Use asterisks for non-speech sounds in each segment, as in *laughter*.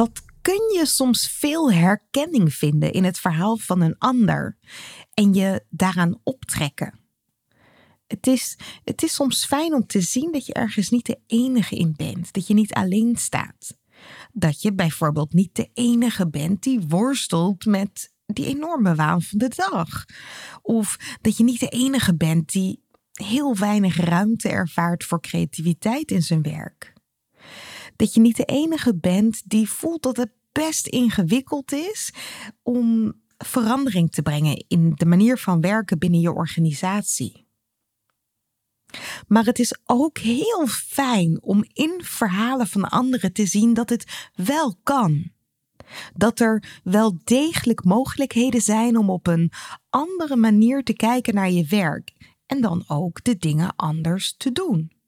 Wat kun je soms veel herkenning vinden in het verhaal van een ander en je daaraan optrekken? Het is, het is soms fijn om te zien dat je ergens niet de enige in bent, dat je niet alleen staat. Dat je bijvoorbeeld niet de enige bent die worstelt met die enorme waan van de dag. Of dat je niet de enige bent die heel weinig ruimte ervaart voor creativiteit in zijn werk. Dat je niet de enige bent die voelt dat het best ingewikkeld is om verandering te brengen in de manier van werken binnen je organisatie. Maar het is ook heel fijn om in verhalen van anderen te zien dat het wel kan. Dat er wel degelijk mogelijkheden zijn om op een andere manier te kijken naar je werk en dan ook de dingen anders te doen.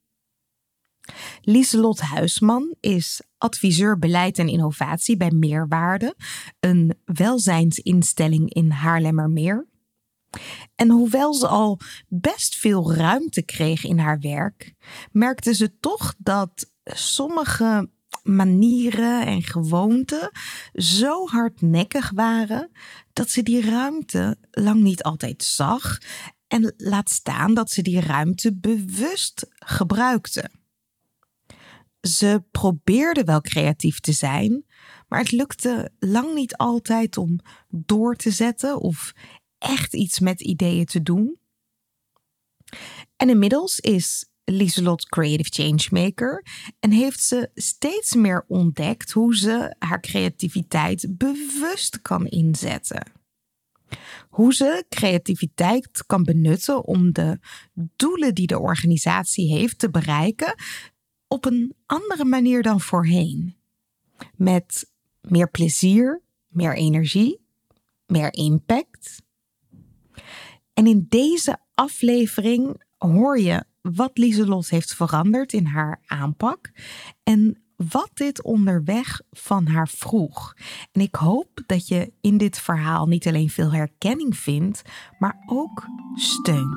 Lieselot Huisman is adviseur beleid en innovatie bij Meerwaarde, een welzijnsinstelling in Haarlemmermeer. En hoewel ze al best veel ruimte kreeg in haar werk, merkte ze toch dat sommige manieren en gewoonten zo hardnekkig waren dat ze die ruimte lang niet altijd zag en laat staan dat ze die ruimte bewust gebruikte. Ze probeerde wel creatief te zijn, maar het lukte lang niet altijd om door te zetten of echt iets met ideeën te doen. En inmiddels is Lieselot Creative Changemaker en heeft ze steeds meer ontdekt hoe ze haar creativiteit bewust kan inzetten. Hoe ze creativiteit kan benutten om de doelen die de organisatie heeft te bereiken op een andere manier dan voorheen. Met meer plezier, meer energie, meer impact. En in deze aflevering hoor je wat Lieselot heeft veranderd in haar aanpak en wat dit onderweg van haar vroeg. En ik hoop dat je in dit verhaal niet alleen veel herkenning vindt, maar ook steun.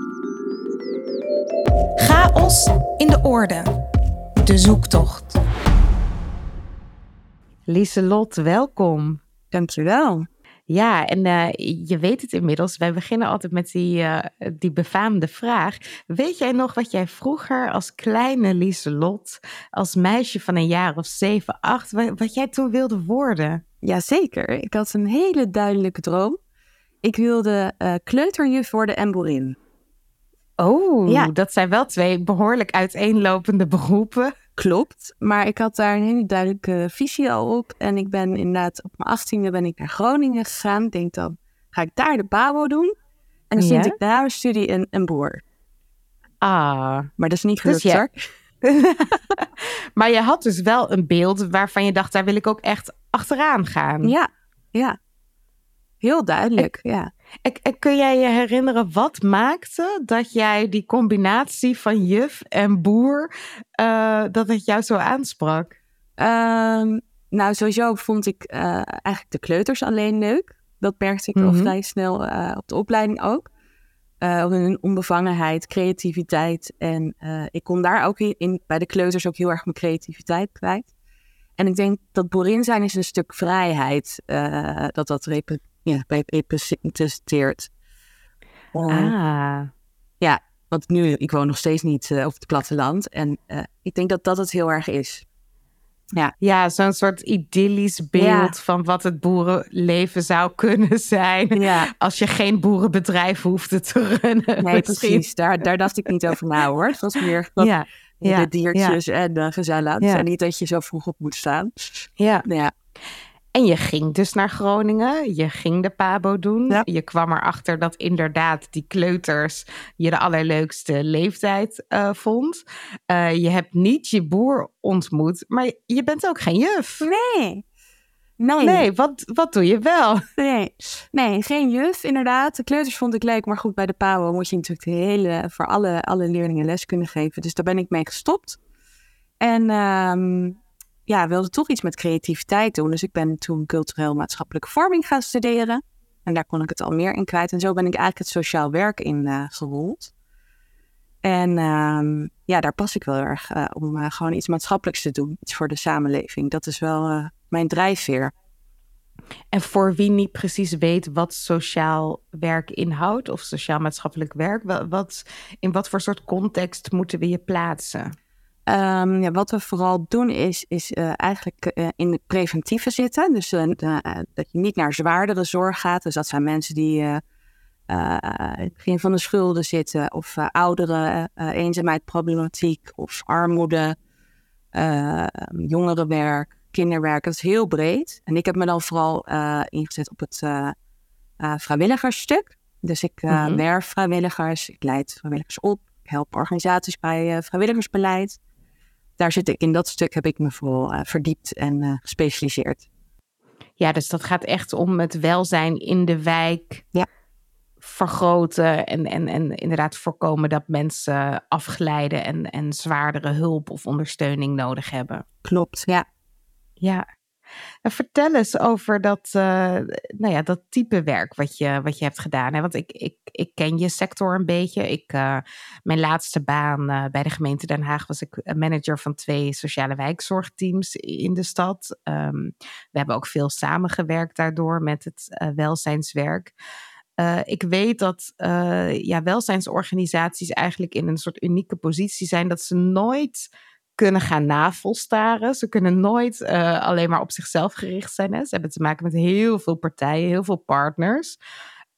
Chaos in de orde. De zoektocht. Lieselot, welkom. Dankjewel. Ja, en uh, je weet het inmiddels. Wij beginnen altijd met die, uh, die befaamde vraag. Weet jij nog wat jij vroeger als kleine Lieselot, als meisje van een jaar of zeven, acht, wat, wat jij toen wilde worden? Jazeker. Ik had een hele duidelijke droom. Ik wilde uh, kleuterjuf worden en boerin. Oh, ja. dat zijn wel twee behoorlijk uiteenlopende beroepen. Klopt, maar ik had daar een hele duidelijke visie al op. En ik ben inderdaad op mijn achttiende ben ik naar Groningen gegaan. Ik denk dan, ga ik daar de babo doen? En dan ja? zit ik daar een studie in een boer. Ah. Maar dat is niet gelukt dus ja. *laughs* maar je had dus wel een beeld waarvan je dacht, daar wil ik ook echt achteraan gaan. Ja, ja. Heel duidelijk, ja. En, kun jij je herinneren wat maakte dat jij die combinatie van juf en boer, uh, dat het jou zo aansprak? Um, nou, sowieso vond ik eigenlijk de kleuters alleen leuk. Dat merkte ik al Mhm. vrij snel op de opleiding ook. Uh, hun onbevangenheid, creativiteit. En ik kon daar ook in, in, bij de kleuters ook heel erg mijn creativiteit kwijt. En ik denk dat boerin zijn is een stuk vrijheid uh, dat dat rep ja, representeert. ah. Ja, want nu, ik woon nog steeds niet op het platteland. En ik denk dat dat het heel erg is. Ja, ja zo'n soort idyllisch beeld ja. van wat het boerenleven zou kunnen *laughs* zijn. Ja. Als je geen boerenbedrijf hoefde te runnen. Nee, precies. Daar, daar dacht ik niet *laughs* over na hoor. Het was meer ja. de ja. diertjes en de gezellig. Ja. En niet dat je zo vroeg op moet staan. Ja. ja. En je ging dus naar Groningen, je ging de Pabo doen. Ja. Je kwam erachter dat inderdaad die kleuters je de allerleukste leeftijd uh, vond. Uh, je hebt niet je boer ontmoet, maar je bent ook geen juf. Nee. Nee. Nee, wat, wat doe je wel? Nee. nee, geen juf inderdaad. De kleuters vond ik leuk, maar goed, bij de PABO moet je natuurlijk de hele, voor alle, alle leerlingen les kunnen geven. Dus daar ben ik mee gestopt. En um, ja, wilde toch iets met creativiteit doen. Dus ik ben toen cultureel maatschappelijke vorming gaan studeren. En daar kon ik het al meer in kwijt. En zo ben ik eigenlijk het sociaal werk in uh, gerold. En um, ja, daar pas ik wel erg uh, om uh, gewoon iets maatschappelijks te doen. Iets voor de samenleving. Dat is wel mijn drijfveer. En voor wie niet precies weet wat sociaal werk inhoudt of sociaal-maatschappelijk werk, wat, in wat voor soort context moeten we je plaatsen? Um, ja, wat we vooral doen is, is uh, eigenlijk uh, in het preventieve zitten. Dus uh, dat je niet naar zwaardere zorg gaat. Dus dat zijn mensen die in het begin van de schulden zitten. Of ouderen, eenzaamheidproblematiek of armoede, jongerenwerk, kinderwerk. Dat is heel breed. En ik heb me dan vooral ingezet op het vrijwilligersstuk. Dus ik mm -hmm. werf vrijwilligers, ik leid vrijwilligers op. Ik help organisaties bij vrijwilligersbeleid daar zit ik in dat stuk heb ik me vooral uh, verdiept en uh, gespecialiseerd. Ja, dus dat gaat echt om het welzijn in de wijk ja. vergroten en, en, en inderdaad voorkomen dat mensen afglijden en, en zwaardere hulp of ondersteuning nodig hebben. Klopt, ja. Ja. En vertel eens over dat, uh, nou ja, dat type werk wat je, wat je hebt gedaan. Hè? Want ik, ik, ik ken je sector een beetje. Ik, uh, mijn laatste baan bij de gemeente Den Haag was ik manager van twee sociale wijkzorgteams in de stad. Um, we hebben ook veel samengewerkt daardoor met het welzijnswerk. ik weet dat ja, welzijnsorganisaties eigenlijk in een soort unieke positie zijn dat ze nooit kunnen gaan navolstaren. Ze kunnen nooit uh, alleen maar op zichzelf gericht zijn. Hè? Ze hebben te maken met heel veel partijen, heel veel partners.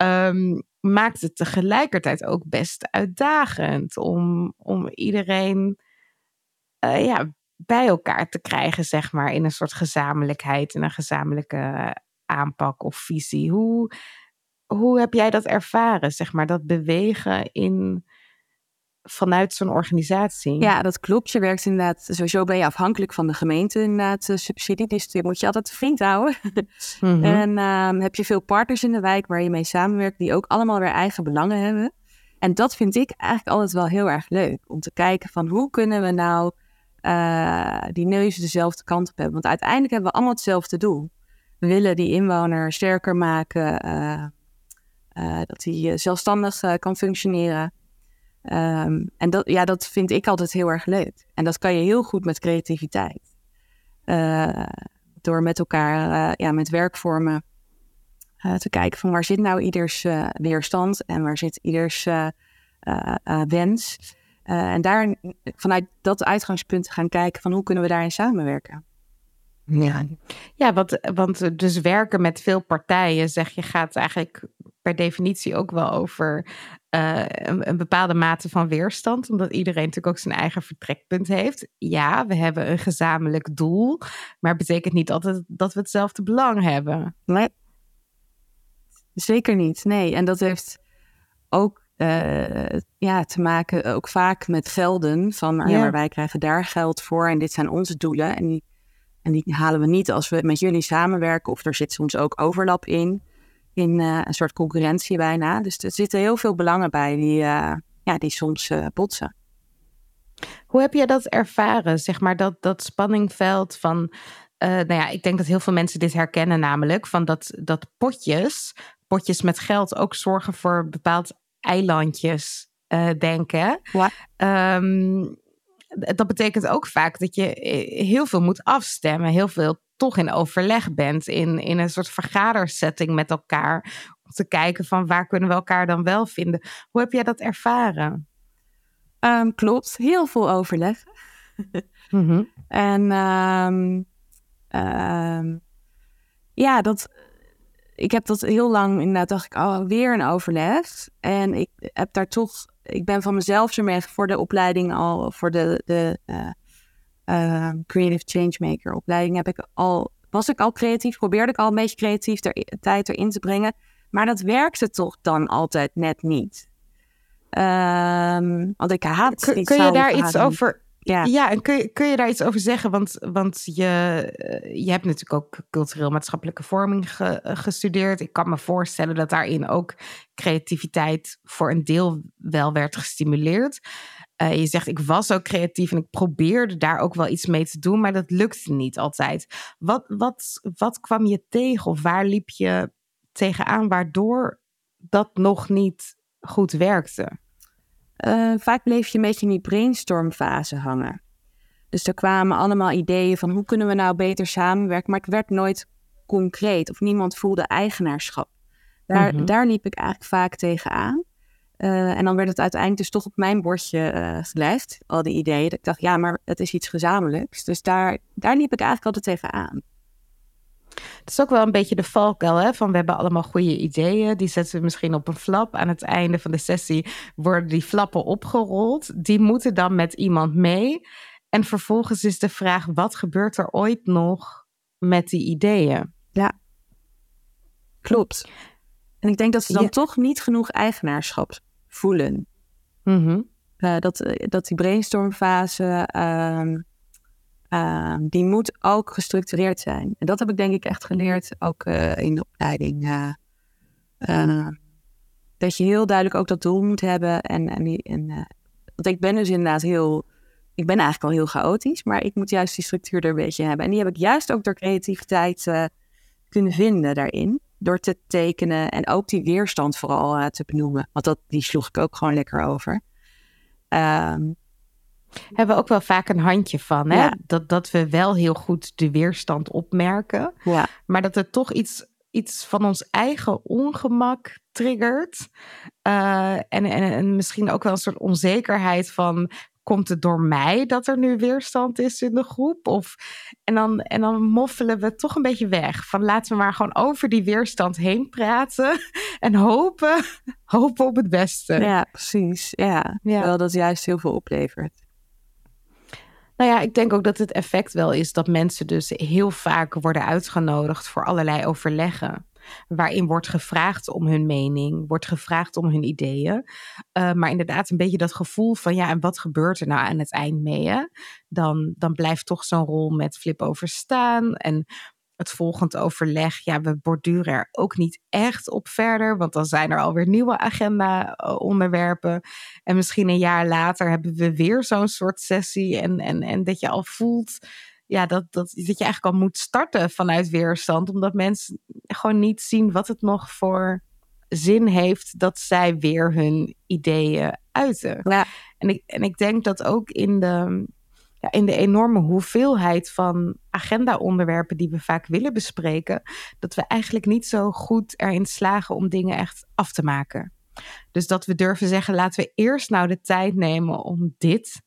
Um, maakt het tegelijkertijd ook best uitdagend om, om iedereen uh, ja, bij elkaar te krijgen, zeg maar, in een soort gezamenlijkheid, in een gezamenlijke aanpak of visie. Hoe, hoe heb jij dat ervaren, zeg maar, dat bewegen in vanuit zo'n organisatie. Ja, dat klopt. Je werkt inderdaad, sowieso ben je afhankelijk van de gemeente inderdaad, uh, subsidie. Dus die moet je altijd vriend houden. Mhm. *laughs* En uh, heb je veel partners in de wijk waar je mee samenwerkt, die ook allemaal weer eigen belangen hebben. En dat vind ik eigenlijk altijd wel heel erg leuk. Om te kijken van hoe kunnen we nou uh, die neus dezelfde kant op hebben. Want uiteindelijk hebben we allemaal hetzelfde doel. We willen die inwoner sterker maken, uh, dat hij zelfstandig kan functioneren. Um, en dat, ja, dat vind ik altijd heel erg leuk. En dat kan je heel goed met creativiteit. Uh, door met elkaar, uh, ja, met werkvormen uh, te kijken van waar zit nou ieders weerstand en waar zit ieders wens. en daar vanuit dat uitgangspunt gaan kijken van hoe kunnen we daarin samenwerken. Ja, ja want, want dus werken met veel partijen, zeg je, gaat eigenlijk per definitie ook wel over uh, een, een, bepaalde mate van weerstand, omdat iedereen natuurlijk ook zijn eigen vertrekpunt heeft. Ja, we hebben een gezamenlijk doel, maar het betekent niet altijd dat we hetzelfde belang hebben. Nee, zeker niet. Nee, en dat heeft ook uh, ja, te maken ook vaak met gelden. Van ja. ja, maar wij krijgen daar geld voor en dit zijn onze doelen. En die, en die halen we niet als we met jullie samenwerken, of er zit soms ook overlap in in uh, een soort concurrentie bijna. Dus er zitten heel veel belangen bij die, uh, ja, die soms uh, botsen. Hoe heb je dat ervaren, zeg maar, dat, dat spanningveld van nou ja, ik denk dat heel veel mensen dit herkennen, namelijk van dat, dat potjes, potjes met geld ook zorgen voor bepaald eilandjes denken. Um, dat betekent ook vaak dat je heel veel moet afstemmen, heel veel toch in overleg bent, in, in een soort vergadersetting met elkaar, om te kijken van waar kunnen we elkaar dan wel vinden. Hoe heb jij dat ervaren? Um, klopt, heel veel overleg. *laughs* mm En um, um, ja, dat, ik heb dat heel lang inderdaad dacht ik, oh, weer een overleg. En ik heb daar toch, ik ben van mezelf ermee voor de opleiding al, voor de, de uh, uh, Creative Changemaker opleiding heb ik al, was ik al creatief, probeerde ik al een beetje creatief ter, tijd erin te brengen. Maar dat werkte toch dan altijd net niet. Um, want ik haat Kun, kun je daar iets over ja, ja en kun je, kun je daar iets over zeggen? Want, want je, eh, je hebt natuurlijk ook cultureel-maatschappelijke vorming gestudeerd. Ik kan me voorstellen dat daarin ook creativiteit voor een deel wel werd gestimuleerd. Uh, je zegt, ik was ook creatief en ik probeerde daar ook wel iets mee te doen, maar dat lukte niet altijd. Wat, wat, wat kwam je tegen of waar liep je tegenaan waardoor dat nog niet goed werkte? Uh, vaak bleef je een beetje in die brainstormfase hangen. Dus er kwamen allemaal ideeën van hoe kunnen we nou beter samenwerken, maar het werd nooit concreet of niemand voelde eigenaarschap. Daar, mhm. daar liep ik eigenlijk vaak tegenaan. Uh, en dan werd het uiteindelijk dus toch op mijn bordje uh, gelegd, al die ideeën. Dat ik dacht, ja, maar het is iets gezamenlijks. Dus daar, daar liep ik eigenlijk altijd tegenaan. Het is ook wel een beetje de valkuil, hè? Van we hebben allemaal goede ideeën. Die zetten we misschien op een flap. Aan het einde van de sessie worden die flappen opgerold. Die moeten dan met iemand mee. En vervolgens is de vraag, wat gebeurt er ooit nog met die ideeën? Ja, klopt. En ik denk dat ze dan toch niet genoeg eigenaarschap voelen. Mm dat, eh, dat die brainstormfase... Uh, die moet ook gestructureerd zijn. En dat heb ik denk ik echt geleerd, ook uh, in de opleiding. Dat je heel duidelijk ook dat doel moet hebben. En, en want ik ben dus inderdaad heel, ik ben eigenlijk al heel chaotisch, maar ik moet juist die structuur er een beetje hebben. En die heb ik juist ook door creativiteit kunnen vinden daarin. Door te tekenen en ook die weerstand vooral te benoemen. Want dat, die sloeg ik ook gewoon lekker over. Um, hebben we ook wel vaak een handje van. Hè? Dat, dat we wel heel goed de weerstand opmerken. Ja. Maar dat er toch iets, iets van ons eigen ongemak triggert. Uh, en, en, en misschien ook wel een soort onzekerheid van komt het door mij dat er nu weerstand is in de groep? Of, en, dan, en dan moffelen we toch een beetje weg. Van laten we maar gewoon over die weerstand heen praten. *laughs* En hopen, *laughs* hopen op het beste. Ja, precies. Ja, ja. Wel dat juist heel veel oplevert. Nou ja, ik denk ook dat het effect wel is dat mensen dus heel vaak worden uitgenodigd voor allerlei overleggen. Waarin wordt gevraagd om hun mening, wordt gevraagd om hun ideeën. Uh, maar inderdaad, een beetje dat gevoel van ja, en wat gebeurt er nou aan het eind mee? Dan, dan blijft toch zo'n rol met flip over staan. En het volgende overleg, ja, we borduren er ook niet echt op verder, want dan zijn er alweer nieuwe agenda-onderwerpen. En misschien een jaar later hebben we weer zo'n soort sessie en, en, en dat je al voelt ja, dat, dat, dat je eigenlijk al moet starten vanuit weerstand, omdat mensen gewoon niet zien wat het nog voor zin heeft dat zij weer hun ideeën uiten. Ja. En, ik, en ik denk dat ook in de, ja, in de enorme hoeveelheid van agenda-onderwerpen die we vaak willen bespreken, dat we eigenlijk niet zo goed erin slagen om dingen echt af te maken. Dus dat we durven zeggen, laten we eerst nou de tijd nemen om dit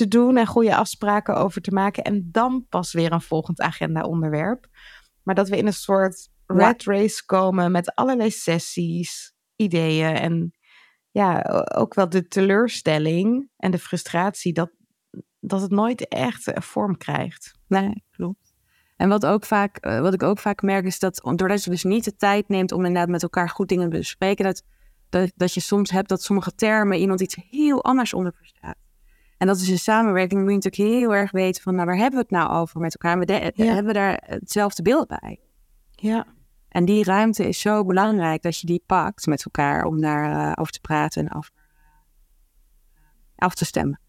te doen en goede afspraken over te maken en dan pas weer een volgend agenda-onderwerp. Maar dat we in een soort red race komen met allerlei sessies, ideeën en ja, ook wel de teleurstelling en de frustratie dat, dat het nooit echt eh, vorm krijgt. Nee, klopt. En wat, ook vaak, eh, wat ik ook vaak merk is dat doordat je dus niet de tijd neemt om inderdaad met elkaar goed dingen te bespreken, dat, dat, dat je soms hebt dat sommige termen iemand iets heel anders onder verstaat. En dat is een samenwerking, moet je natuurlijk heel erg weten van, nou, waar hebben we het nou over met elkaar? We hebben we daar hetzelfde beeld bij. Ja. En die ruimte is zo belangrijk dat je die pakt met elkaar om daar uh, over te praten en af, af te stemmen.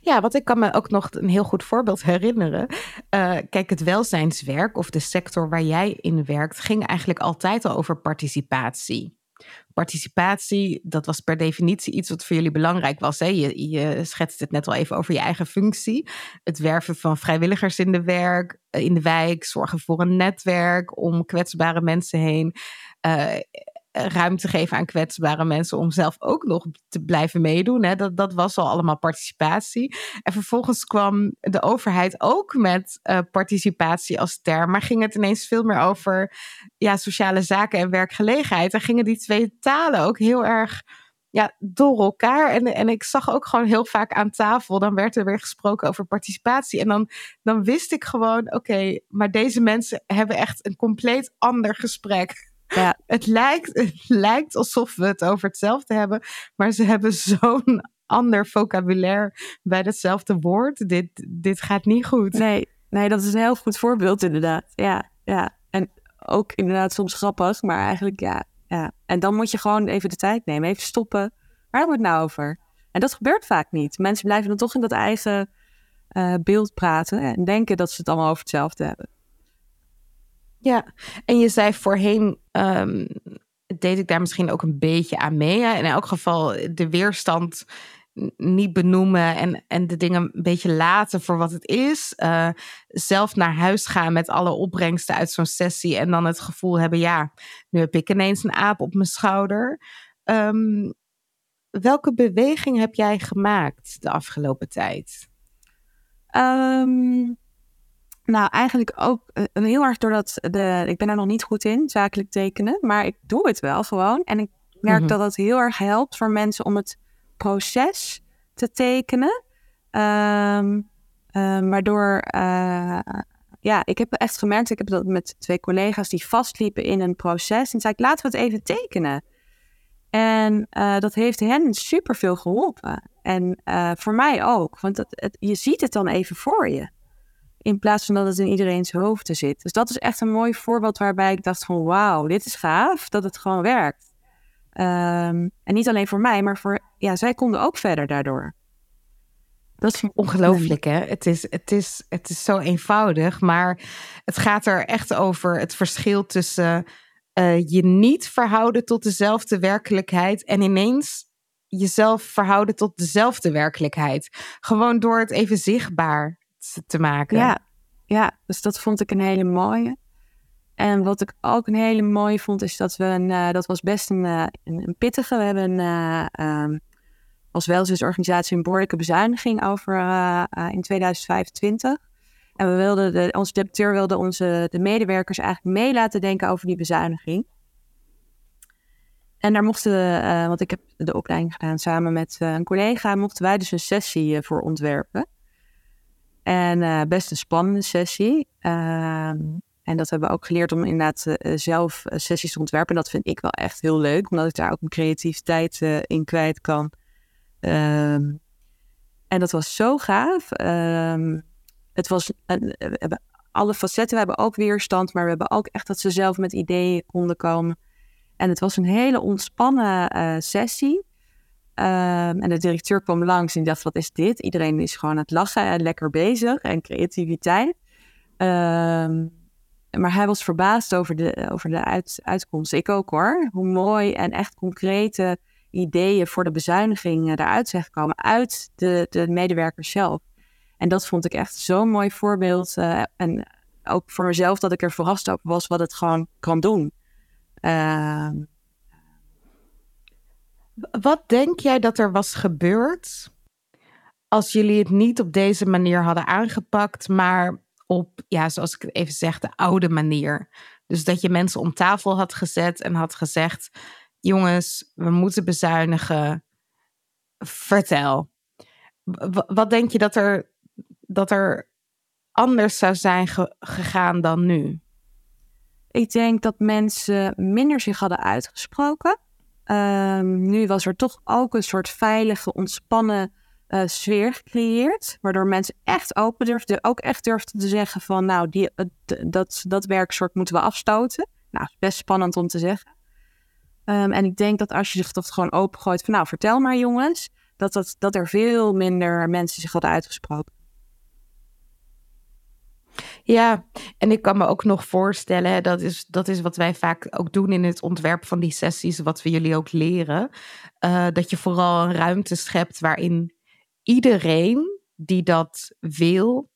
Ja, wat ik kan me ook nog een heel goed voorbeeld herinneren. Uh, kijk, het welzijnswerk of de sector waar jij in werkt, ging eigenlijk altijd al over participatie. Participatie, dat was per definitie iets wat voor jullie belangrijk was. Hè? Je, schetst het net al even over je eigen functie. Het werven van vrijwilligers in de, werk, eh, in de wijk, zorgen voor een netwerk om kwetsbare mensen heen. Uh, ruimte geven aan kwetsbare mensen om zelf ook nog te blijven meedoen. Hè. Dat, dat was al allemaal participatie. En vervolgens kwam de overheid ook met uh, participatie als term, maar ging het ineens veel meer over ja, sociale zaken en werkgelegenheid. En gingen die twee talen ook heel erg ja, door elkaar. En, en ik zag ook gewoon heel vaak aan tafel, dan werd er weer gesproken over participatie. En dan, dan wist ik gewoon, oké, maar deze mensen hebben echt een compleet ander gesprek ja. Het, lijkt, het lijkt alsof we het over hetzelfde hebben, maar ze hebben *laughs* zo'n ander vocabulaire bij hetzelfde woord. Dit, dit gaat niet goed. Nee, nee, dat is een heel goed voorbeeld inderdaad. Ja, ja. En ook inderdaad soms grappig, maar eigenlijk ja, ja. En dan moet je gewoon even de tijd nemen, even stoppen. Waar hebben we het nou over? En dat gebeurt vaak niet. Mensen blijven dan toch in dat eigen uh, beeld praten en denken dat ze het allemaal over hetzelfde hebben. Ja, en je zei voorheen, um, deed ik daar misschien ook een beetje aan mee. In elk geval de weerstand niet benoemen en, en de dingen een beetje laten voor wat het is. Uh, zelf naar huis gaan met alle opbrengsten uit zo'n sessie en dan het gevoel hebben, ja, nu heb ik ineens een aap op mijn schouder. Um, welke beweging heb jij gemaakt de afgelopen tijd? Um, nou, eigenlijk ook uh, heel erg doordat de, ik ben er nog niet goed in, zakelijk tekenen, maar ik doe het wel gewoon. En ik merk mhm. dat het heel erg helpt voor mensen om het proces te tekenen. Um, waardoor, uh, ja, ik heb echt gemerkt, ik heb dat met twee collega's die vastliepen in een proces. En zei ik, laten we het even tekenen. En uh, dat heeft hen superveel geholpen. En voor mij ook, want het, je ziet het dan even voor je. In plaats van dat het in iedereen's hoofd zit. Dus dat is echt een mooi voorbeeld waarbij ik dacht van wauw, dit is gaaf dat het gewoon werkt. Um, en niet alleen voor mij, maar voor, ja, zij konden ook verder daardoor. Dat is ongelooflijk, hè? Het is, het, is, het is zo eenvoudig, maar het gaat er echt over het verschil tussen uh, je niet verhouden tot dezelfde werkelijkheid en ineens jezelf verhouden tot dezelfde werkelijkheid. Gewoon door het even zichtbaar te maken. Ja, ja, dus dat vond ik een hele mooie. En wat ik ook een hele mooie vond, is dat we een, uh, dat was best een, uh, een, pittige. We hebben uh, um, als welzijnsorganisatie een behoorlijke bezuiniging over in 2025. En we wilden, de, onze deputeur wilde onze de medewerkers eigenlijk mee laten denken over die bezuiniging. En daar mochten want ik heb de opleiding gedaan samen met een collega, mochten wij dus een sessie voor ontwerpen. En uh, best een spannende sessie. Ehm, en dat hebben we ook geleerd om inderdaad uh, zelf sessies te ontwerpen. En dat vind ik wel echt heel leuk, omdat ik daar ook mijn creativiteit in kwijt kan. Um, en dat was zo gaaf. Um, het was, alle facetten, we hebben ook weerstand, maar we hebben ook echt dat ze zelf met ideeën konden komen. En het was een hele ontspannen sessie. En de directeur kwam langs en dacht, wat is dit? Iedereen is gewoon aan het lachen en lekker bezig en creativiteit. Um, maar hij was verbaasd over de, over de uit, uitkomst. Ik ook hoor. Hoe mooi en echt concrete ideeën voor de bezuiniging eruit zijn gekomen. Uit de, de medewerkers zelf. En dat vond ik echt zo'n mooi voorbeeld. Uh, en ook voor mezelf dat ik er verrast over was wat het gewoon kan doen. Uh, wat denk jij dat er was gebeurd als jullie het niet op deze manier hadden aangepakt, maar op, ja, zoals ik even zeg, de oude manier? Dus dat je mensen om tafel had gezet en had gezegd: jongens, we moeten bezuinigen. Vertel. wat denk je dat er, dat er anders zou zijn gegaan dan nu? Ik denk dat mensen minder zich hadden uitgesproken. Um, nu was er toch ook een soort veilige, ontspannen uh, sfeer gecreëerd. Waardoor mensen echt open durfden, ook echt durfden te zeggen van nou, die, dat, dat werksoort moeten we afstoten. Nou, best spannend om te zeggen. Um, en ik denk dat als je zich toch gewoon opengooit van nou, vertel maar jongens. Dat, dat, dat er veel minder mensen zich hadden uitgesproken. Ja, en ik kan me ook nog voorstellen, dat is, dat is wat wij vaak ook doen in het ontwerp van die sessies, wat we jullie ook leren, uh, dat je vooral een ruimte schept waarin iedereen die dat wil,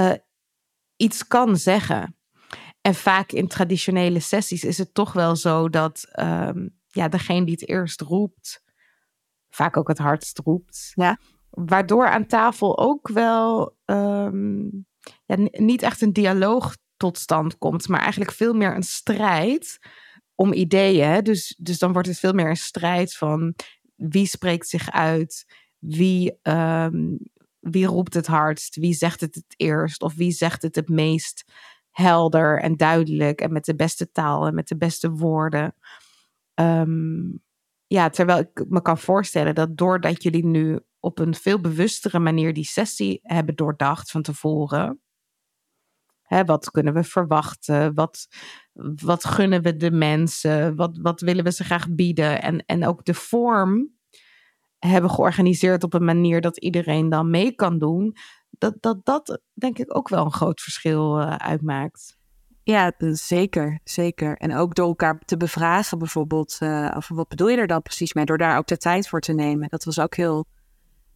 uh, iets kan zeggen. En vaak in traditionele sessies is het toch wel zo dat um, ja, degene die het eerst roept, vaak ook het hardst roept. Ja. Waardoor aan tafel ook wel um, niet echt een dialoog tot stand komt, maar eigenlijk veel meer een strijd om ideeën. Dus, dus dan wordt het veel meer een strijd van wie spreekt zich uit, wie, um, wie roept het hardst, wie zegt het het eerst of wie zegt het het meest helder en duidelijk en met de beste taal en met de beste woorden. Um, ja, terwijl ik me kan voorstellen dat doordat jullie nu op een veel bewustere manier die sessie hebben doordacht van tevoren. Hè, wat kunnen we verwachten? Wat, wat gunnen we de mensen? Wat, wat willen we ze graag bieden? En, en ook de vorm hebben georganiseerd op een manier dat iedereen dan mee kan doen. Dat dat, dat denk ik ook wel een groot verschil uh, uitmaakt. Ja, zeker, zeker. En ook door elkaar te bevragen bijvoorbeeld, uh, over wat bedoel je er dan precies mee? Door daar ook de tijd voor te nemen. Dat was ook heel,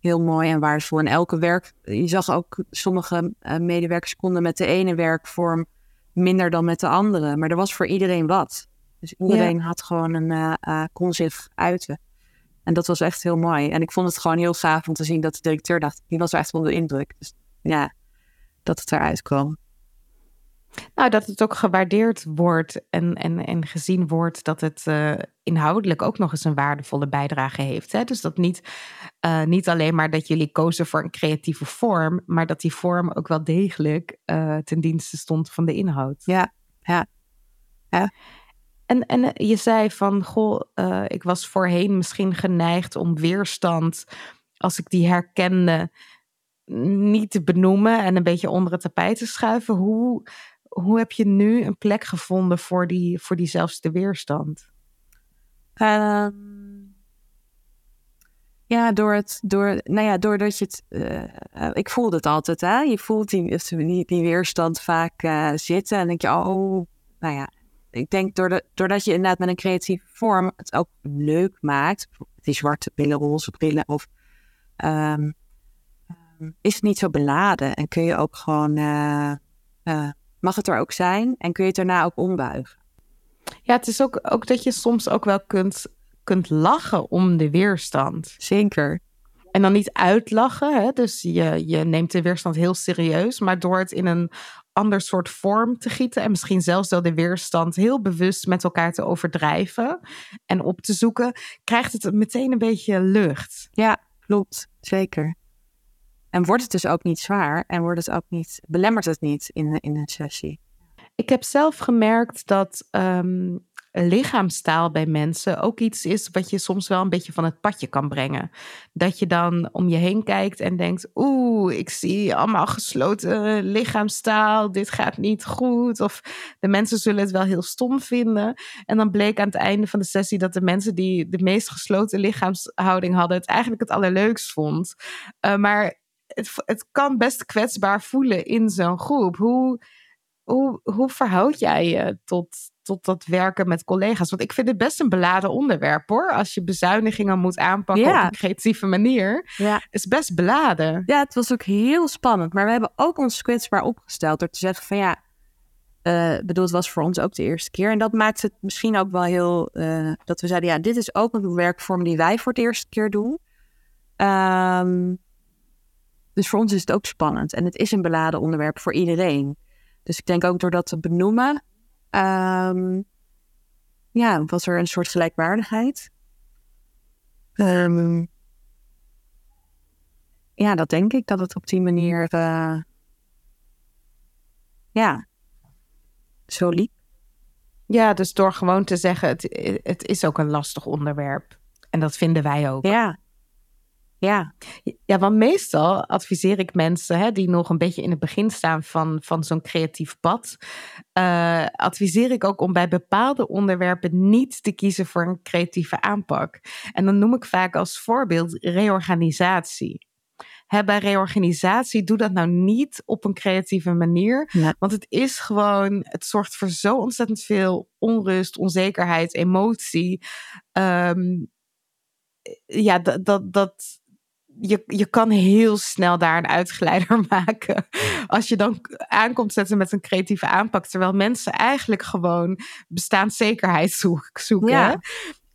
heel mooi en waardevol. En elke werk, je zag ook sommige uh, medewerkers konden met de ene werkvorm minder dan met de andere. Maar er was voor iedereen wat. Dus iedereen ja. had gewoon een, uh, kon zich uiten. En dat was echt heel mooi. En ik vond het gewoon heel gaaf om te zien dat de directeur dacht, die was echt onder de indruk. Dus ja, dat het eruit kwam. Nou, dat het ook gewaardeerd wordt en, en, en gezien wordt dat het uh, inhoudelijk ook nog eens een waardevolle bijdrage heeft. Hè? Dus dat niet, uh, niet alleen maar dat jullie kozen voor een creatieve vorm, maar dat die vorm ook wel degelijk uh, ten dienste stond van de inhoud. Ja, ja. ja. En, en je zei van, goh, ik was voorheen misschien geneigd om weerstand, als ik die herkende, niet te benoemen en een beetje onder het tapijt te schuiven. Hoe, hoe heb je nu een plek gevonden voor, die, voor diezelfde weerstand? Uh, ja, door het, door, nou ja, doordat je het, uh, ik voelde het altijd, hè? Je voelt die, die, die weerstand vaak uh, zitten en denk je, oh, nou ja, ik denk doordat, doordat je inderdaad met een creatieve vorm het ook leuk maakt, die zwarte pillen, roze brillen, of um, is het niet zo beladen en kun je ook gewoon uh, mag het er ook zijn en kun je het daarna ook ombuigen. Ja, het is ook, ook dat je soms ook wel kunt, kunt lachen om de weerstand. Zeker. En dan niet uitlachen, hè? dus je, je neemt de weerstand heel serieus, maar door het in een ander soort vorm te gieten en misschien zelfs wel de weerstand heel bewust met elkaar te overdrijven en op te zoeken, krijgt het meteen een beetje lucht. Ja, klopt. Zeker. En wordt het dus ook niet zwaar en wordt het ook niet, belemmert het niet in, in een sessie. Ik heb zelf gemerkt dat um, lichaamstaal bij mensen ook iets is wat je soms wel een beetje van het padje kan brengen. Dat je dan om je heen kijkt en denkt: Oeh, ik zie allemaal gesloten lichaamstaal, dit gaat niet goed. Of de mensen zullen het wel heel stom vinden. En dan bleek aan het einde van de sessie dat de mensen die de meest gesloten lichaamshouding hadden, het eigenlijk het allerleukst vond. Uh, maar het, het kan best kwetsbaar voelen in zo'n groep. Hoe, hoe, hoe verhoud jij je tot, tot dat werken met collega's? Want ik vind het best een beladen onderwerp hoor. Als je bezuinigingen moet aanpakken ja. op een creatieve manier. Ja. is best beladen. Ja, het was ook heel spannend. Maar we hebben ook ons kwetsbaar opgesteld door te zeggen van ja. Uh, bedoel, het was voor ons ook de eerste keer. En dat maakt het misschien ook wel heel. Uh, dat we zeiden: ja, dit is ook een werkvorm die wij voor de eerste keer doen. Um, dus voor ons is het ook spannend. En het is een beladen onderwerp voor iedereen. Dus ik denk ook door dat te benoemen, um, ja, was er een soort gelijkwaardigheid. Um, ja, dat denk ik, dat het op die manier, uh, ja, zo liep. Ja, dus door gewoon te zeggen, het, het is ook een lastig onderwerp. En dat vinden wij ook. Ja, Ja. Ja, want meestal adviseer ik mensen hè, die nog een beetje in het begin staan van, van zo'n creatief pad. Uh, adviseer ik ook om bij bepaalde onderwerpen niet te kiezen voor een creatieve aanpak. En dan noem ik vaak als voorbeeld reorganisatie. Hè, bij reorganisatie, doe dat nou niet op een creatieve manier. Want het is gewoon, het zorgt voor zo ontzettend veel onrust, onzekerheid, emotie. Um, ja, dat, dat, dat, je, je kan heel snel daar een uitgeleider *laughs* maken. Als je dan aankomt zetten met een creatieve aanpak. Terwijl mensen eigenlijk gewoon bestaanszekerheid *laughs* zoeken. Ja.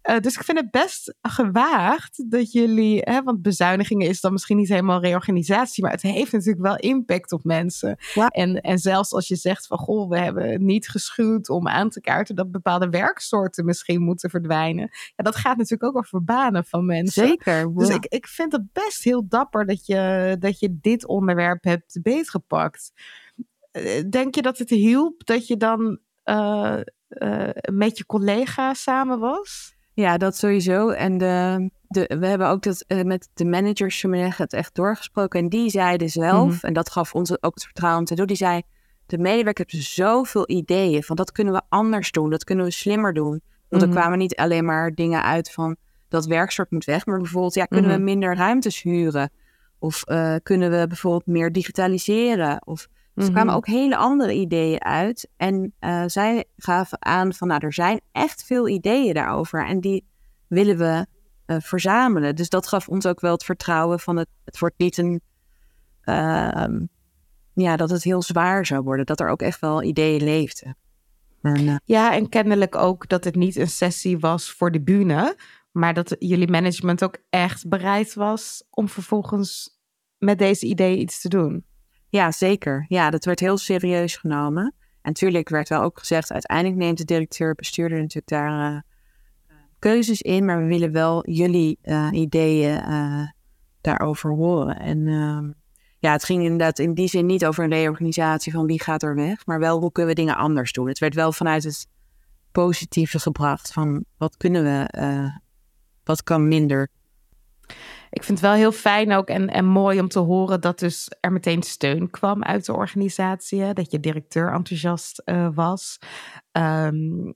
Uh, dus ik vind het best gewaagd dat jullie, hè, want bezuinigingen is dan misschien niet helemaal reorganisatie, maar het heeft natuurlijk wel impact op mensen. Ja. En, en zelfs als je zegt van goh, we hebben niet geschuwd om aan te kaarten dat bepaalde werksoorten misschien moeten verdwijnen. Ja, dat gaat natuurlijk ook over banen van mensen. Zeker. Dus ik, ik vind het best heel dapper dat je, dat je dit onderwerp hebt beetgepakt. Eh, denk je dat het hielp dat je dan uh, uh, met je collega samen was? Ja, dat sowieso. En de, de, we hebben ook dat, uh, met de managers het echt doorgesproken. En die zeiden zelf, mhm. en dat gaf ons ook het vertrouwen te doen, die zei, de medewerker heeft zoveel ideeën van dat kunnen we anders doen, dat kunnen we slimmer doen. Want er mhm. kwamen niet alleen maar dingen uit van dat werksoort moet weg, maar bijvoorbeeld, ja, kunnen we mhm. minder ruimtes huren? Of uh, kunnen we bijvoorbeeld meer digitaliseren? Of dus er kwamen ook hele andere ideeën uit. En uh, zij gaven aan van, nou, er zijn echt veel ideeën daarover. En die willen we uh, verzamelen. Dus dat gaf ons ook wel het vertrouwen van het, het wordt niet een, uh, ja, dat het heel zwaar zou worden. Dat er ook echt wel ideeën leefden. En, ja, en kennelijk ook dat het niet een sessie was voor de bühne. Maar dat jullie management ook echt bereid was om vervolgens met deze ideeën iets te doen. Ja, zeker. Ja, dat werd heel serieus genomen. En natuurlijk werd wel ook gezegd, uiteindelijk neemt de directeur-bestuurder natuurlijk daar uh, keuzes in, maar we willen wel jullie uh, ideeën daarover horen. En ehm, ja, het ging inderdaad in die zin niet over een reorganisatie van wie gaat er weg, maar wel hoe kunnen we dingen anders doen. Het werd wel vanuit het positieve gebracht van wat kunnen we, wat kan minder ik vind het wel heel fijn ook en, en mooi om te horen dat dus er meteen steun kwam uit de organisatie. Dat je directeur enthousiast uh, was. Um,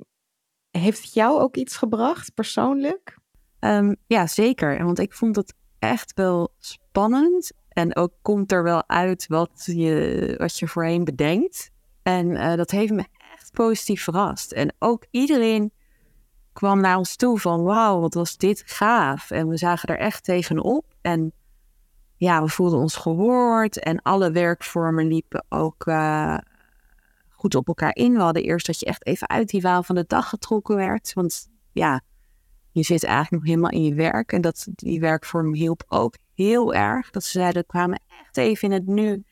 heeft het jou ook iets gebracht persoonlijk? Um, ja, zeker. Want ik vond het echt wel spannend. En ook komt er wel uit wat je, wat je voorheen bedenkt. En uh, dat heeft me echt positief verrast. En ook iedereen kwam naar ons toe van wauw, wat was dit gaaf. En we zagen er echt tegenop. En ja, we voelden ons gehoord en alle werkvormen liepen ook uh, goed op elkaar in. We hadden eerst dat je echt even uit die waan van de dag getrokken werd. Want ja, je zit eigenlijk nog helemaal in je werk. En dat, die werkvorm hielp ook heel erg. Dat ze zeiden, kwamen echt even in het nu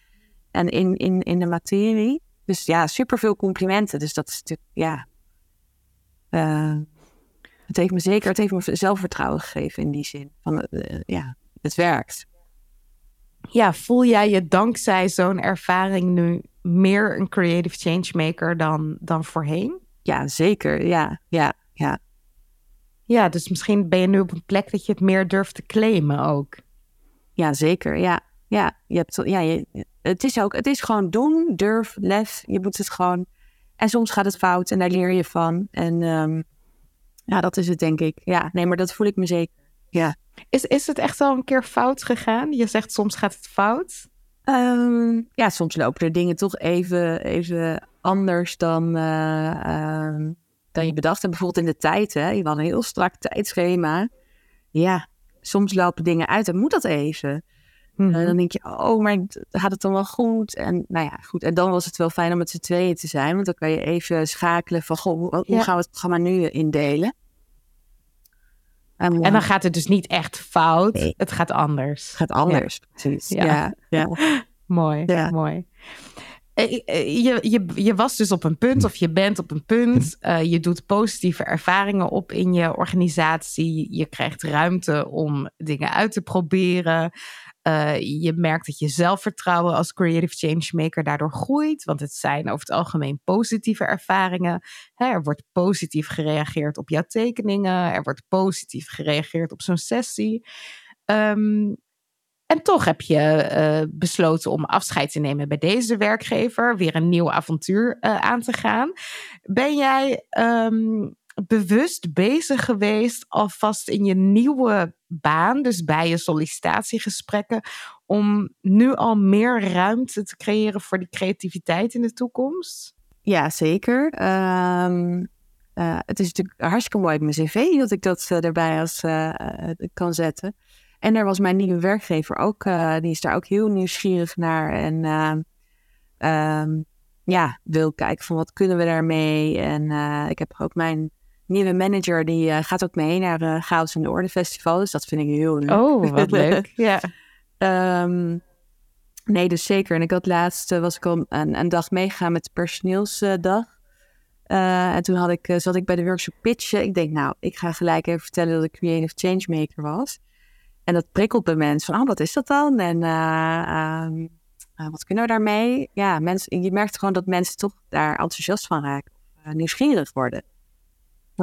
en in, in, in de materie. Dus ja, superveel complimenten. Dus dat is natuurlijk, ja... Uh, het heeft me zeker, het heeft me zelfvertrouwen gegeven in die zin. Van, uh, ja, het werkt. Ja, voel jij je dankzij zo'n ervaring nu meer een creative changemaker dan, dan voorheen? Ja, zeker. Ja, ja, ja. Ja, dus misschien ben je nu op een plek dat je het meer durft te claimen ook. Ja, zeker. Ja, ja. Je hebt, ja je, het is ook, het is gewoon doen, durf, lef. Je moet het gewoon. En soms gaat het fout en daar leer je van. En um, ja, dat is het denk ik. Ja, nee, maar dat voel ik me zeker. Ja. Is, is het echt al een keer fout gegaan? Je zegt soms gaat het fout. Um, ja, soms lopen er dingen toch even, even anders dan, uh, dan je bedacht hebt. Bijvoorbeeld in de tijd. Hè? Je had een heel strak tijdschema. Ja, soms lopen dingen uit en moet dat even. Mm dan denk je, oh, maar gaat het dan wel goed? En nou ja, goed. En dan was het wel fijn om met z'n tweeën te zijn. Want dan kan je even schakelen van, goh, hoe, hoe gaan we het programma nu indelen? En, dan gaat het dus niet echt fout. Het gaat anders. Het gaat anders, precies. Ja, ja. *laughs* mooi, mooi. Eh, eh, je, je, je was dus op een punt, of je bent op een punt. Uh, *laughs* je doet positieve ervaringen op in je organisatie. Je krijgt ruimte om dingen uit te proberen. Uh, je merkt dat je zelfvertrouwen als creative changemaker daardoor groeit, want het zijn over het algemeen positieve ervaringen. er wordt positief gereageerd op jouw tekeningen, er wordt positief gereageerd op zo'n sessie. Um, En toch heb je uh, besloten om afscheid te nemen bij deze werkgever, weer een nieuw avontuur uh, aan te gaan. Ben jij um, bewust bezig geweest alvast in je nieuwe baan, dus bij je sollicitatiegesprekken, om nu al meer ruimte te creëren voor die creativiteit in de toekomst? Ja, zeker. Um, uh, het is natuurlijk hartstikke mooi op mijn cv dat ik dat uh, erbij als, uh, kan zetten. En er was mijn nieuwe werkgever ook, die is daar ook heel nieuwsgierig naar. En um, ja, wil kijken van wat kunnen we daarmee. En ik heb ook mijn nieuwe manager, die gaat ook mee naar de Chaos in de Orde Festival. Dus dat vind ik heel leuk. Oh, wat *laughs* leuk. ja. Um, nee, dus zeker. En ik had laatst, was ik al een, een dag meegegaan met de personeelsdag. Uh, en toen had ik, zat ik bij de workshop pitchen. Ik denk, nou, ik ga gelijk even vertellen dat ik creative changemaker was. En dat prikkelt bij mensen van, oh, wat is dat dan? En uh, um, wat kunnen we daarmee? Ja, mensen, je merkt gewoon dat mensen toch daar enthousiast van raken. nieuwsgierig worden.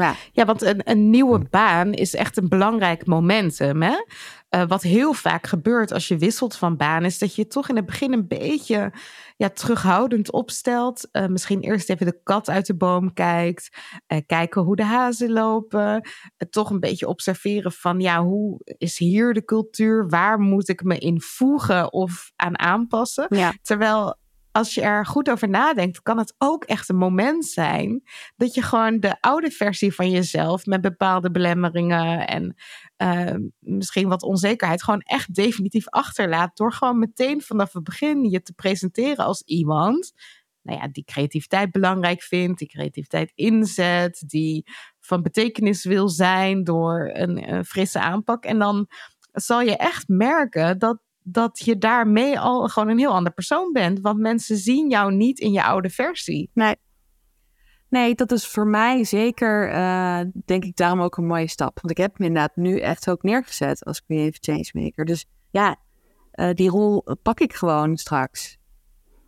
Ja, ja want een, een nieuwe baan is echt een belangrijk momentum. Hè? Uh, wat heel vaak gebeurt als je wisselt van baan, is dat je toch in het begin een beetje ja, terughoudend opstelt. Uh, misschien eerst even de kat uit de boom kijkt. Uh, kijken hoe de hazen lopen. toch een beetje observeren van ja, hoe is hier de cultuur? Waar moet ik me in voegen of aan aanpassen? Ja. Terwijl als je er goed over nadenkt, kan het ook echt een moment zijn dat je gewoon de oude versie van jezelf met bepaalde belemmeringen en uh, misschien wat onzekerheid gewoon echt definitief achterlaat door gewoon meteen vanaf het begin je te presenteren als iemand nou ja, die creativiteit belangrijk vindt, die creativiteit inzet, die van betekenis wil zijn door een frisse aanpak. En dan zal je echt merken dat dat je daarmee al gewoon een heel ander persoon bent. Want mensen zien jou niet in je oude versie. Nee. Nee, dat is voor mij zeker, uh, denk ik, daarom ook een mooie stap. Want ik heb me inderdaad nu echt ook neergezet als creative changemaker. Dus ja, uh, die rol pak ik gewoon straks.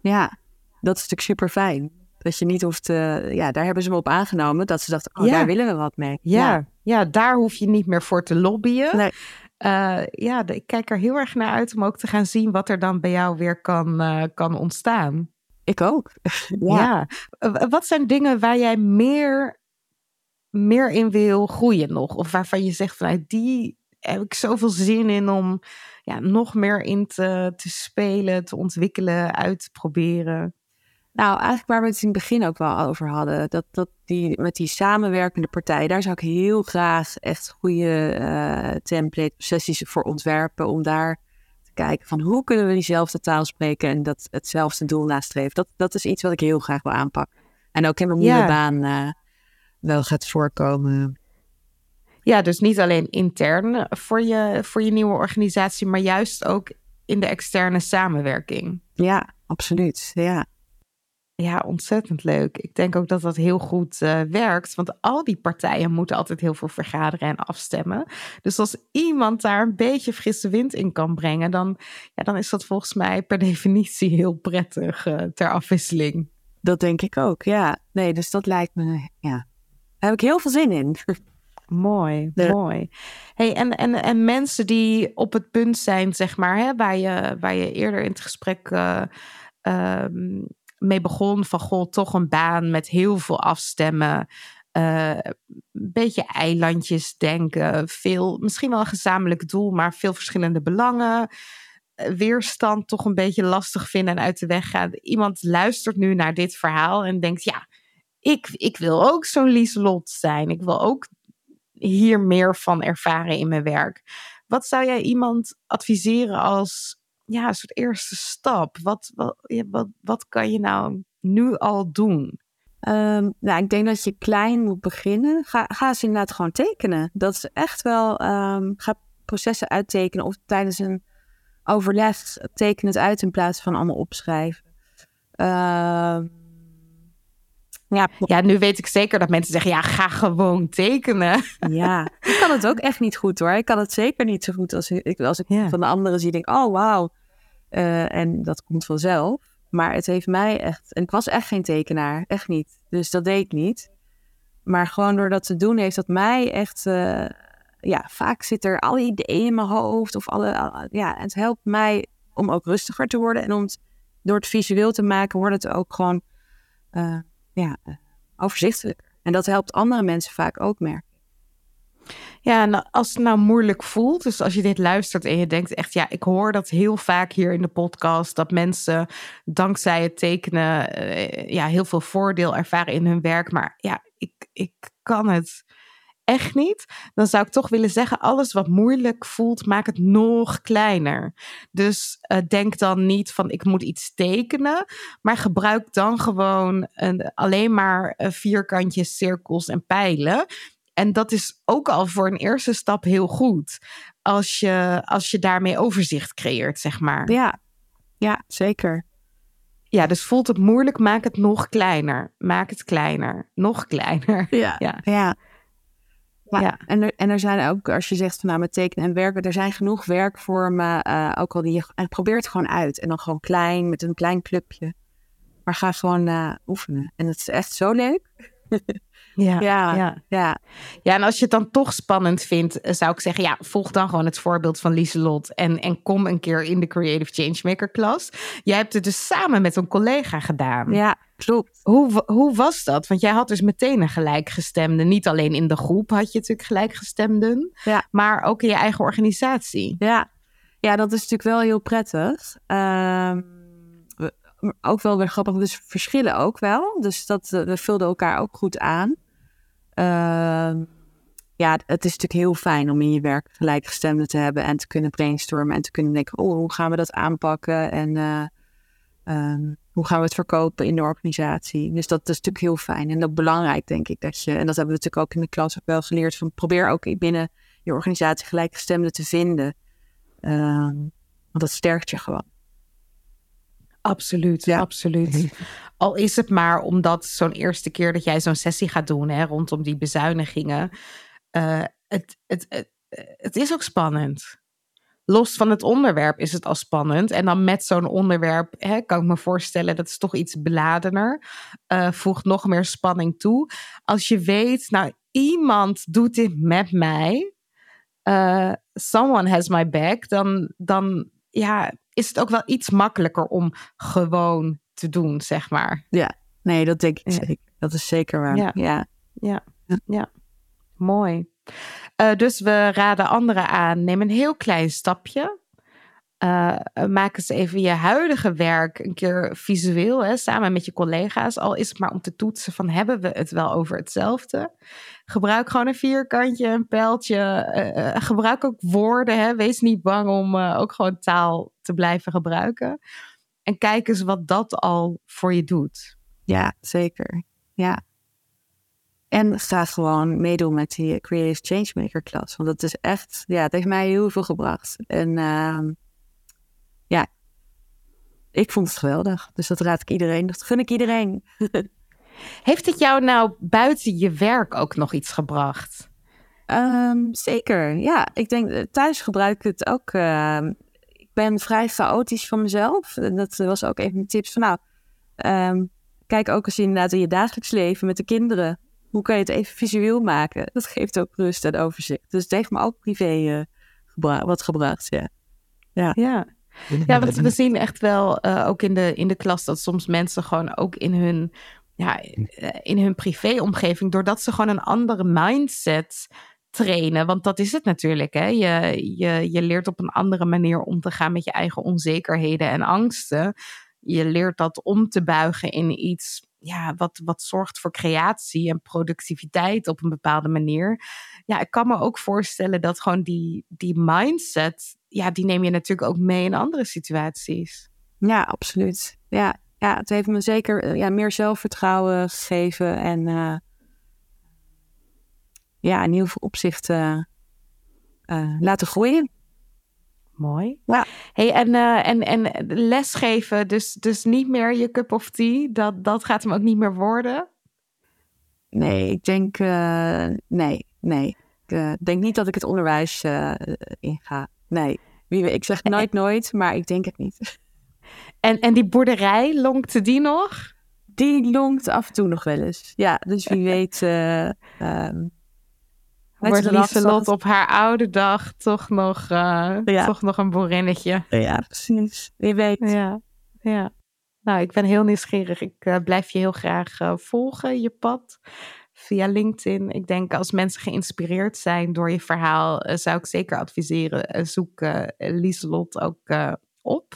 Ja, dat is natuurlijk super fijn. Dat je niet hoeft, te, ja, daar hebben ze me op aangenomen. Dat ze dachten, oh, ja. daar willen we wat mee. Ja. ja. Ja. daar hoef je niet meer voor te lobbyen. Nee. Uh, ja, ik kijk er heel erg naar uit om ook te gaan zien wat er dan bij jou weer kan, uh, kan ontstaan. Ik ook. *laughs* ja. ja. Wat zijn dingen waar jij meer, meer in wil groeien nog? Of waarvan je zegt vanuit die heb ik zoveel zin in om ja, nog meer in te, te spelen, te ontwikkelen, uit te proberen? Nou, eigenlijk waar we het in het begin ook wel over hadden, dat, dat die, met die samenwerkende partijen, daar zou ik heel graag echt goede uh, template sessies voor ontwerpen, om daar te kijken van hoe kunnen we diezelfde taal spreken en dat hetzelfde doel nastreven. Dat, dat is iets wat ik heel graag wil aanpakken. En ook in mijn nieuwe baan uh, wel gaat voorkomen. Ja, dus niet alleen intern voor je, voor je nieuwe organisatie, maar juist ook in de externe samenwerking. Ja, absoluut. Ja. Ja, ontzettend leuk. Ik denk ook dat dat heel goed uh, werkt, want al die partijen moeten altijd heel veel vergaderen en afstemmen. Dus als iemand daar een beetje frisse wind in kan brengen, dan, ja, dan is dat volgens mij per *laughs* definitie heel prettig uh, ter afwisseling. Dat denk ik ook, ja. Nee, dus dat lijkt me, ja, daar heb ik heel veel zin in. *laughs* Mooi, mooi. Hey, en, en, en mensen die op het punt zijn, zeg maar, hè, waar, je, waar je eerder in het gesprek uh, mee begon van goh, toch een baan met heel veel afstemmen. Uh, een beetje eilandjes denken. Veel, misschien wel een gezamenlijk doel, maar veel verschillende belangen. Eh, weerstand toch een beetje lastig vinden en uit de weg gaan. Iemand luistert nu naar dit verhaal en denkt: ja, ik, ik wil ook zo'n Lieselot zijn. Ik wil ook hier meer van ervaren in mijn werk. Wat zou jij iemand adviseren als ja, een soort eerste stap? Wat, wat, wat, wat kan je nou nu al doen? Um, nou, ik denk dat je klein moet beginnen. Ga, ga eens inderdaad gewoon tekenen. Dat is echt wel, um, ga processen uittekenen of tijdens een overleg teken het uit in plaats van allemaal opschrijven. Uh, ja, ja, nu weet ik zeker dat mensen zeggen, ja, ga gewoon tekenen. Ja, ik kan het ook echt niet goed hoor. Ik kan het zeker niet zo goed als ik, als ik van de anderen zie, denk oh wauw. Uh, en dat komt vanzelf. Maar het heeft mij echt, en ik was echt geen tekenaar, echt niet. Dus dat deed ik niet. Maar gewoon door dat te doen heeft dat mij echt uh, ja, vaak zit er alle ideeën in mijn hoofd. Of alle, ja, het helpt mij om ook rustiger te worden. En om het, door het visueel te maken, wordt het ook gewoon uh, ja, overzichtelijker. En dat helpt andere mensen vaak ook merken. Ja, en als het nou moeilijk voelt, dus als je dit luistert en je denkt echt, ja, ik hoor dat heel vaak hier in de podcast, dat mensen dankzij het tekenen uh, ja, heel veel voordeel ervaren in hun werk, maar ja, ik, ik kan het echt niet, dan zou ik toch willen zeggen: alles wat moeilijk voelt, maak het nog kleiner. Dus uh, denk dan niet van ik moet iets tekenen, maar gebruik dan gewoon een, alleen maar uh, vierkantjes, cirkels en pijlen. En dat is ook al voor een eerste stap heel goed. Als je, als je daarmee overzicht creëert, zeg maar. Ja, ja zeker. Ja, dus voelt het moeilijk, maak het nog kleiner. Maak het kleiner. Nog kleiner. Ja, *laughs* ja. ja. Ja, En, er, en er zijn ook, als je zegt van nou met tekenen en werken, er zijn genoeg werkvormen, uh, ook al die je, en probeer het gewoon uit. En dan gewoon klein, met een klein clubje. Maar ga gewoon uh, oefenen. En het is echt zo leuk. *laughs* Ja, ja, ja, ja. Ja, en als je het dan toch spannend vindt, eh, zou ik zeggen, ja, volg dan gewoon het voorbeeld van Lieselot en, en kom een keer in de Creative Changemaker klas. Jij hebt het dus samen met een collega gedaan. Ja, klopt. Hoe, hoe was dat? Want jij had dus meteen een gelijkgestemde. Niet alleen in de groep had je natuurlijk gelijkgestemden, ja. maar ook in je eigen organisatie. Ja, ja dat is natuurlijk wel heel prettig. Uh, ook wel weer grappig, dus verschillen ook wel. Dus dat, we vulden elkaar ook goed aan. Ehm, ja, het is natuurlijk heel fijn om in je werk gelijkgestemden te hebben en te kunnen brainstormen en te kunnen denken, oh, hoe gaan we dat aanpakken en uh, um, hoe gaan we het verkopen in de organisatie. Dus dat is natuurlijk heel fijn en ook belangrijk, denk ik, dat je, en dat hebben we natuurlijk ook in de klas ook wel geleerd, van probeer ook binnen je organisatie gelijkgestemden te vinden. Um, want dat sterkt je gewoon. Absoluut, ja. absoluut. Al is het maar omdat zo'n eerste keer dat jij zo'n sessie gaat doen hè, rondom die bezuinigingen. Uh, het, het, het, het is ook spannend. Los van het onderwerp is het al spannend. En dan met zo'n onderwerp hè, kan ik me voorstellen dat is toch iets beladener. Uh, voegt nog meer spanning toe. Als je weet, nou, iemand doet dit met mij. Uh, someone has my back. Dan, dan ja, is het ook wel iets makkelijker om gewoon te doen, zeg maar. Ja, nee, dat denk ik zeker. Dat is zeker waar. Ja, ja, ja. ja. mooi. Uh, dus we raden anderen aan, neem een heel klein stapje. Uh, maak eens even je huidige werk een keer visueel, hè, samen met je collega's. Al is het maar om te toetsen van hebben we het wel over hetzelfde. Gebruik gewoon een vierkantje, een pijltje. Uh, gebruik ook woorden. Hè. Wees niet bang om ook gewoon taal te blijven gebruiken. En kijk eens wat dat al voor je doet. Ja, zeker. Ja. En ga gewoon meedoen met die Creative Changemaker klas. Want dat is echt, ja, het heeft mij heel veel gebracht. En uh, ja, ik vond het geweldig. Dus dat raad ik iedereen. Dat gun ik iedereen. *laughs* Heeft het jou nou buiten je werk ook nog iets gebracht? Um, zeker, ja. Ik denk, eh, thuis gebruik ik het ook. Uh, ik ben vrij chaotisch van mezelf. Dat was ook even mijn tips van nou, um, kijk ook eens inderdaad in je dagelijks leven met de kinderen. Hoe kan je het even visueel maken? Dat geeft ook rust en overzicht. Dus het heeft me ook privé uh, gebra wat gebracht, ja. Ja. ja. Ja, want we zien echt wel uh, ook in de, in de klas dat soms mensen gewoon ook in hun, ja, in hun privéomgeving, doordat ze gewoon een andere mindset trainen. Want dat is het natuurlijk. Hè? Je, je, je leert op een andere manier om te gaan met je eigen onzekerheden en angsten. Je leert dat om te buigen in iets ja, wat, wat zorgt voor creatie en productiviteit op een bepaalde manier. Ja, ik kan me ook voorstellen dat gewoon die, die mindset, ja, die neem je natuurlijk ook mee in andere situaties. Ja, absoluut. Ja, ja het heeft me zeker eh, ja, meer zelfvertrouwen gegeven en uh, ja, in heel veel opzichten uh, laten groeien. Mooi. Ja. Hey, en, uh, en, en lesgeven, dus, dus niet meer je cup of tea, dat, dat gaat hem ook niet meer worden? Nee, ik denk, uh, nee, nee. Ik uh, denk niet dat ik het onderwijs inga. Nee, Wie, ik zeg nooit nooit, maar ik denk het niet. *laughs* En, en die boerderij, longt die nog? Die longt af en toe nog wel eens. Ja, dus wie *laughs* weet... Um, Wordt Lieselot op haar oude dag toch nog, uh, toch nog een boerinnetje. Ja, precies. Wie weet. Ja, ja. Nou, ik ben heel nieuwsgierig. Ik uh, blijf je heel graag uh, volgen, je pad, via LinkedIn. Ik denk als mensen geïnspireerd zijn door je verhaal, zou ik zeker adviseren, zoek Lieselot ook op.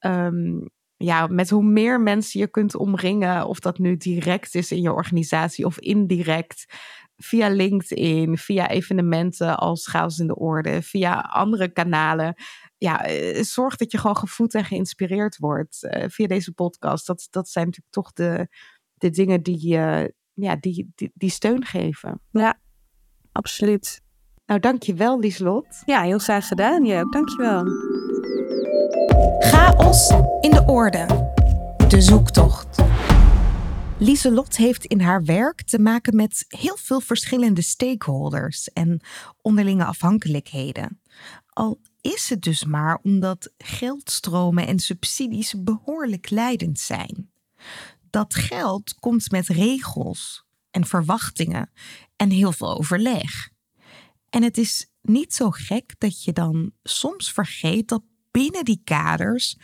Um, ja, met hoe meer mensen je kunt omringen, of dat nu direct is in je organisatie of indirect, via LinkedIn, via evenementen als Chaos in de Orde, via andere kanalen. Ja, eh, zorg dat je gewoon gevoed en geïnspireerd wordt uh, via deze podcast. Dat, dat zijn natuurlijk toch de, de dingen die, uh, ja, die, die, die steun geven. Ja, absoluut. Nou, dankjewel Lieslot. Ja, heel graag gedaan. Jij ook, dankjewel. Chaos in de orde. De zoektocht. Lieselot heeft in haar werk te maken met heel veel verschillende stakeholders en onderlinge afhankelijkheden. Al is het dus maar omdat geldstromen en subsidies behoorlijk leidend zijn. Dat geld komt met regels en verwachtingen en heel veel overleg. En het is niet zo gek dat je dan soms vergeet dat binnen die kaders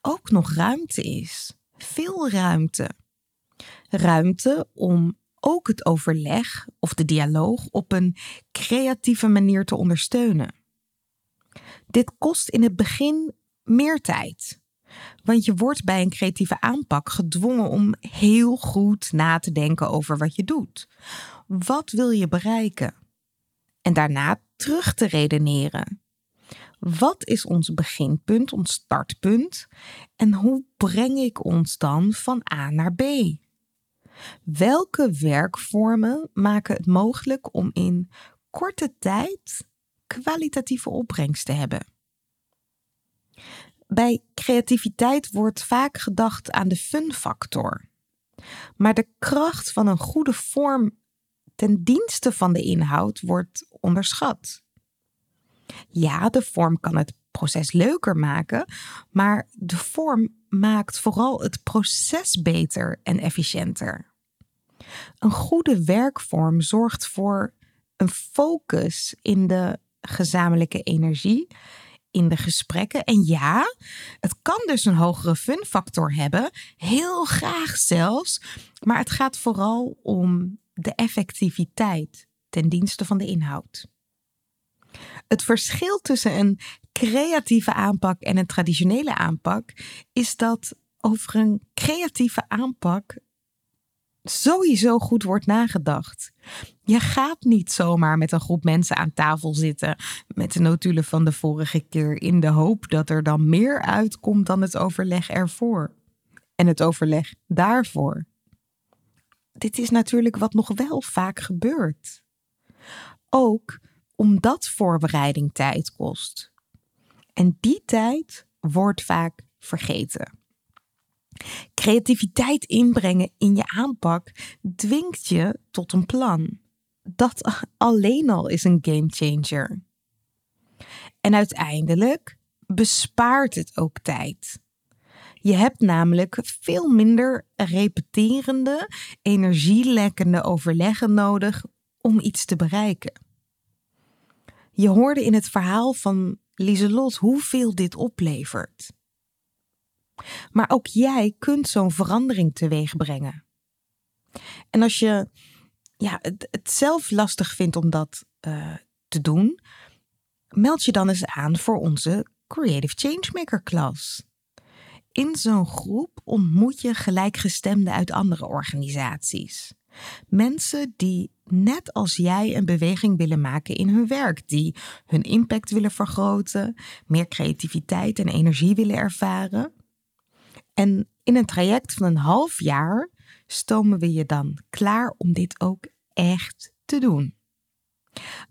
ook nog ruimte is. Veel ruimte. Ruimte om ook het overleg of de dialoog op een creatieve manier te ondersteunen. Dit kost in het begin meer tijd. Want je wordt bij een creatieve aanpak gedwongen om heel goed na te denken over wat je doet. Wat wil je bereiken? En daarna terug te redeneren. Wat is ons beginpunt, ons startpunt? En hoe breng ik ons dan van A naar B? Welke werkvormen maken het mogelijk om in korte tijd kwalitatieve opbrengst te hebben? Bij creativiteit wordt vaak gedacht aan de fun-factor. Maar de kracht van een goede vorm ten dienste van de inhoud wordt onderschat. Ja, de vorm kan het proces leuker maken, maar de vorm maakt vooral het proces beter en efficiënter. Een goede werkvorm zorgt voor een focus in de gezamenlijke energie, in de gesprekken. En ja, het kan dus een hogere funfactor hebben, heel graag zelfs, maar het gaat vooral om de effectiviteit ten dienste van de inhoud. Het verschil tussen een creatieve aanpak en een traditionele aanpak is dat over een creatieve aanpak sowieso goed wordt nagedacht. Je gaat niet zomaar met een groep mensen aan tafel zitten met de notulen van de vorige keer in de hoop dat er dan meer uitkomt dan het overleg ervoor. En het overleg daarvoor. Dit is natuurlijk wat nog wel vaak gebeurt. Ook omdat voorbereiding tijd kost. En die tijd wordt vaak vergeten. Creativiteit inbrengen in je aanpak dwingt je tot een plan. Dat alleen al is een game changer. En uiteindelijk bespaart het ook tijd. Je hebt namelijk veel minder repeterende, energielekkende overleggen nodig om iets te bereiken. Je hoorde in het verhaal van Lieselot hoeveel dit oplevert. Maar ook jij kunt zo'n verandering teweeg brengen. En als je ja, het, het zelf lastig vindt om dat uh, te doen, meld je dan eens aan voor onze Creative Changemaker klas. In zo'n groep ontmoet je gelijkgestemden uit andere organisaties. Mensen die net als jij een beweging willen maken in hun werk, die hun impact willen vergroten, meer creativiteit en energie willen ervaren. En in een traject van een half jaar stomen we je dan klaar om dit ook echt te doen.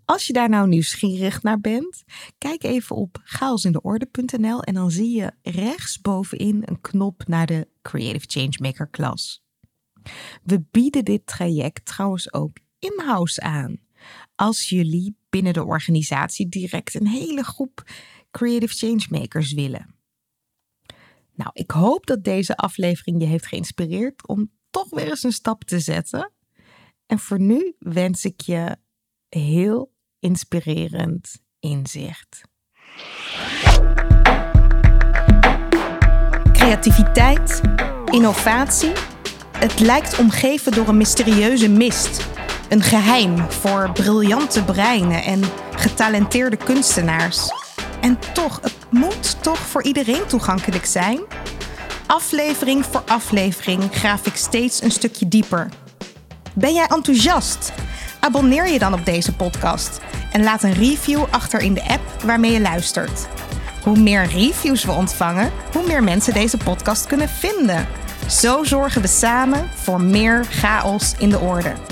Als je daar nou nieuwsgierig naar bent, kijk even op chaosindeorde.nl en dan zie je rechtsbovenin een knop naar de Creative Changemaker klas. We bieden dit traject trouwens ook in-house aan. Als jullie binnen de organisatie direct een hele groep creative changemakers willen. Nou, ik hoop dat deze aflevering je heeft geïnspireerd om toch weer eens een stap te zetten. En voor nu wens ik je heel inspirerend inzicht. Creativiteit, innovatie. Het lijkt omgeven door een mysterieuze mist. Een geheim voor briljante breinen en getalenteerde kunstenaars. En toch, het moet toch voor iedereen toegankelijk zijn? Aflevering voor aflevering graaf ik steeds een stukje dieper. Ben jij enthousiast? Abonneer je dan op deze podcast en laat een review achter in de app waarmee je luistert. Hoe meer reviews we ontvangen, hoe meer mensen deze podcast kunnen vinden. Zo zorgen we samen voor meer chaos in de orde.